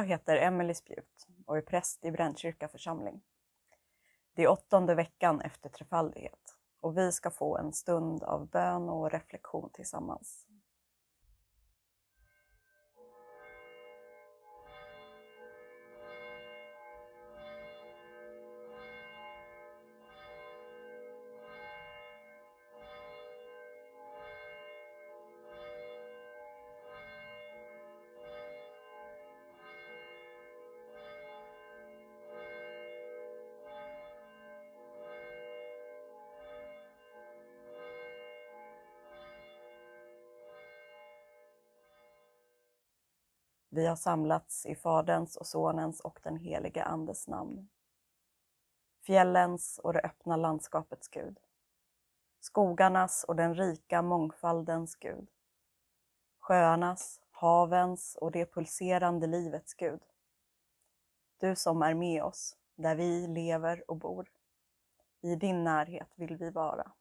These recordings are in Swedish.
Jag heter Emelie Spjut och är präst i Brännkyrka församling. Det är åttonde veckan efter trefaldighet och vi ska få en stund av bön och reflektion tillsammans. Vi har samlats i Faderns och Sonens och den helige Andes namn. Fjällens och det öppna landskapets Gud. Skogarnas och den rika mångfaldens Gud. Sjöarnas, havens och det pulserande livets Gud. Du som är med oss, där vi lever och bor. I din närhet vill vi vara.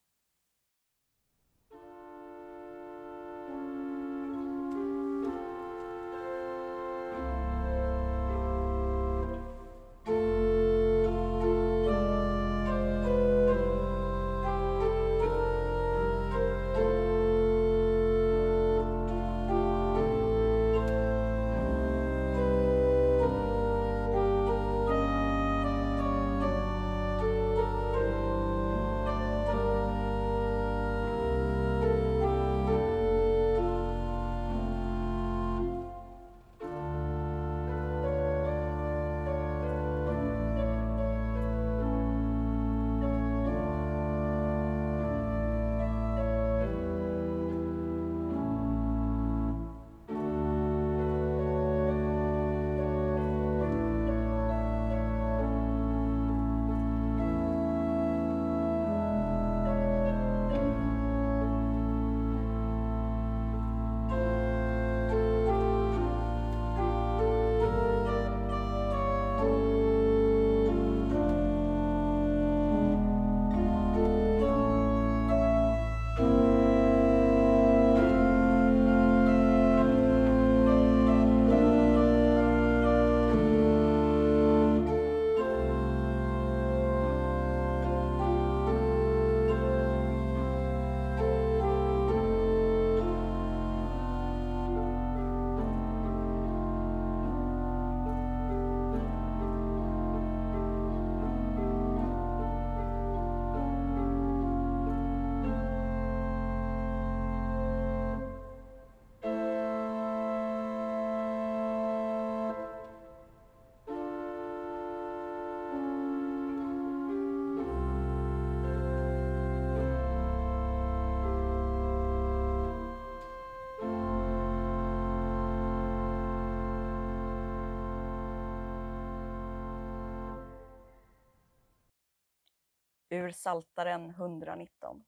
Ur Saltaren 119.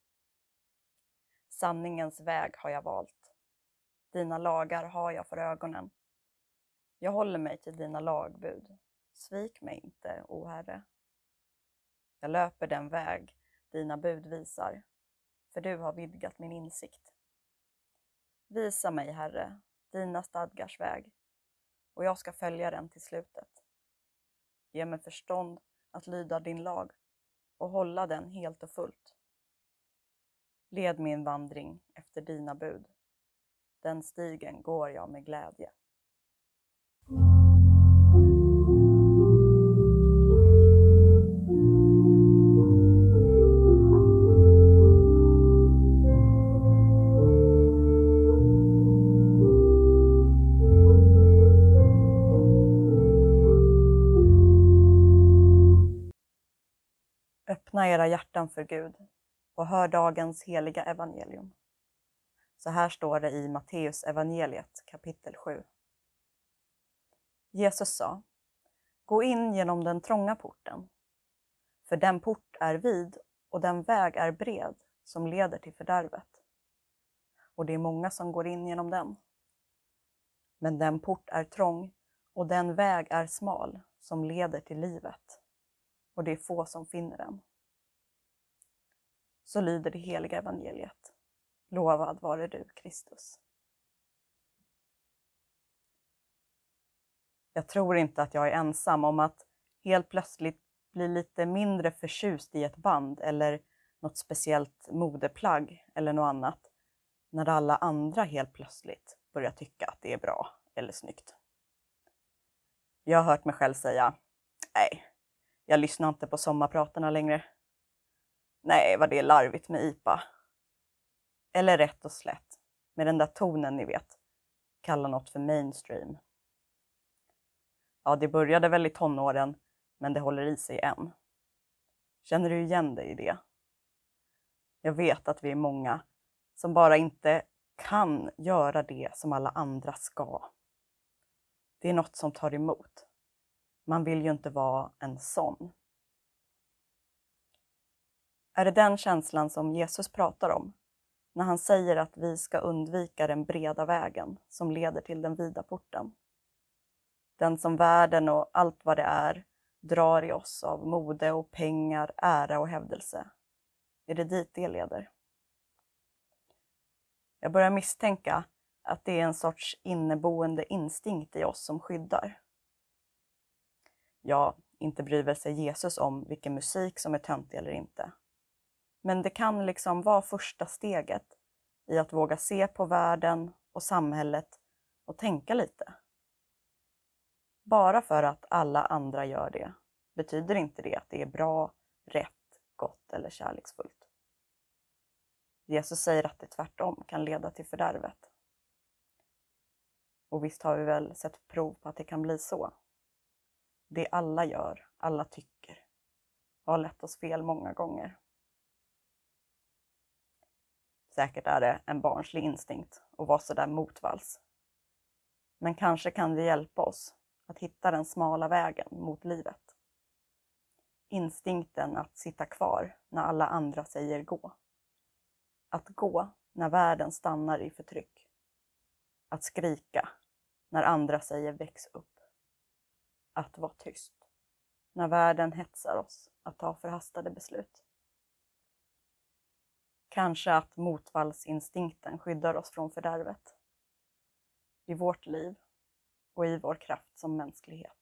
Sanningens väg har jag valt. Dina lagar har jag för ögonen. Jag håller mig till dina lagbud. Svik mig inte, o Herre. Jag löper den väg dina bud visar, för du har vidgat min insikt. Visa mig, Herre, dina stadgars väg, och jag ska följa den till slutet. Ge mig förstånd att lyda din lag och hålla den helt och fullt. Led min vandring efter dina bud. Den stigen går jag med glädje. Öppna era hjärtan för Gud och hör dagens heliga evangelium. Så här står det i Matteus evangeliet kapitel 7. Jesus sa, Gå in genom den trånga porten, för den port är vid och den väg är bred som leder till fördärvet. Och det är många som går in genom den. Men den port är trång och den väg är smal som leder till livet och det är få som finner den. Så lyder det heliga evangeliet. Lovad vare du, Kristus. Jag tror inte att jag är ensam om att helt plötsligt bli lite mindre förtjust i ett band eller något speciellt modeplagg eller något annat när alla andra helt plötsligt börjar tycka att det är bra eller snyggt. Jag har hört mig själv säga, nej, jag lyssnar inte på sommarpratarna längre. Nej, vad det är larvigt med IPA. Eller rätt och slätt, med den där tonen ni vet, kalla något för mainstream. Ja, det började väl i tonåren, men det håller i sig än. Känner du igen dig i det? Jag vet att vi är många som bara inte kan göra det som alla andra ska. Det är något som tar emot. Man vill ju inte vara en sån. Är det den känslan som Jesus pratar om när han säger att vi ska undvika den breda vägen som leder till den vida porten? Den som världen och allt vad det är drar i oss av mode och pengar, ära och hävdelse. Är det dit det leder? Jag börjar misstänka att det är en sorts inneboende instinkt i oss som skyddar. Ja, inte bryr väl sig Jesus om vilken musik som är töntig eller inte. Men det kan liksom vara första steget i att våga se på världen och samhället och tänka lite. Bara för att alla andra gör det betyder inte det att det är bra, rätt, gott eller kärleksfullt. Jesus säger att det tvärtom kan leda till fördärvet. Och visst har vi väl sett prov på att det kan bli så. Det alla gör, alla tycker, har lett oss fel många gånger. Säkert är det en barnslig instinkt att vara sådär motvalls. Men kanske kan det hjälpa oss att hitta den smala vägen mot livet. Instinkten att sitta kvar när alla andra säger gå. Att gå när världen stannar i förtryck. Att skrika när andra säger väx upp. Att vara tyst när världen hetsar oss att ta förhastade beslut. Kanske att motvallsinstinkten skyddar oss från fördärvet. I vårt liv och i vår kraft som mänsklighet.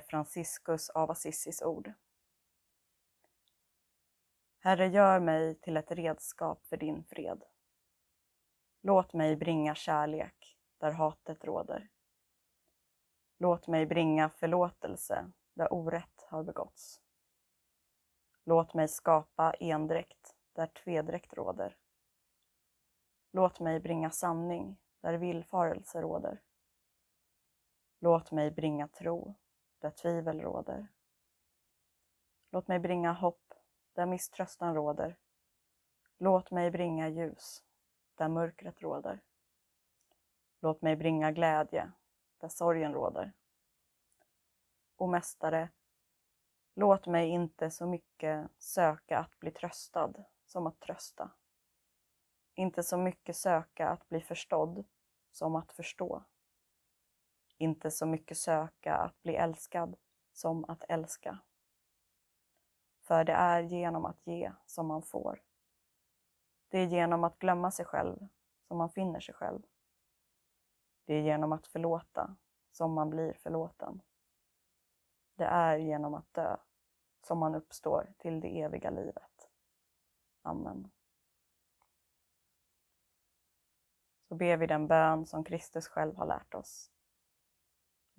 Ber Franciscus av Assissis ord. Herre, gör mig till ett redskap för din fred. Låt mig bringa kärlek där hatet råder. Låt mig bringa förlåtelse där orätt har begåtts. Låt mig skapa endräkt där tvedräkt råder. Låt mig bringa sanning där villfarelse råder. Låt mig bringa tro där tvivel råder. Låt mig bringa hopp där misströstan råder. Låt mig bringa ljus där mörkret råder. Låt mig bringa glädje där sorgen råder. O Mästare, låt mig inte så mycket söka att bli tröstad som att trösta. Inte så mycket söka att bli förstådd som att förstå. Inte så mycket söka att bli älskad som att älska. För det är genom att ge som man får. Det är genom att glömma sig själv som man finner sig själv. Det är genom att förlåta som man blir förlåten. Det är genom att dö som man uppstår till det eviga livet. Amen. Så ber vi den bön som Kristus själv har lärt oss.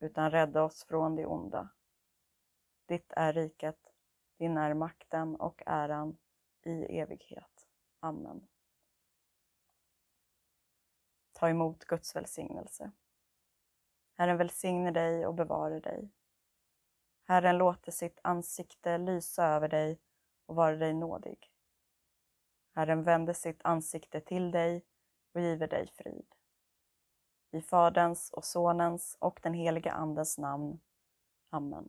utan rädda oss från det onda. Ditt är riket, din är makten och äran i evighet. Amen. Ta emot Guds välsignelse. Herren välsigne dig och bevare dig. Herren låter sitt ansikte lysa över dig och vara dig nådig. Herren vänder sitt ansikte till dig och giver dig frid. I Faderns och Sonens och den helige Andens namn. Amen.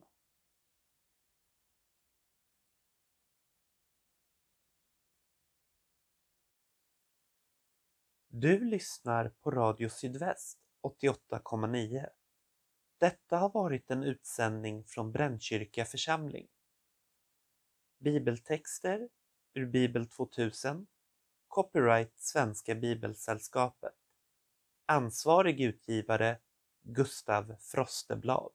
Du lyssnar på Radio Sydväst 88,9. Detta har varit en utsändning från Brännkyrka församling. Bibeltexter ur Bibel 2000 Copyright Svenska Bibelsällskapet Ansvarig utgivare Gustav Frosteblad.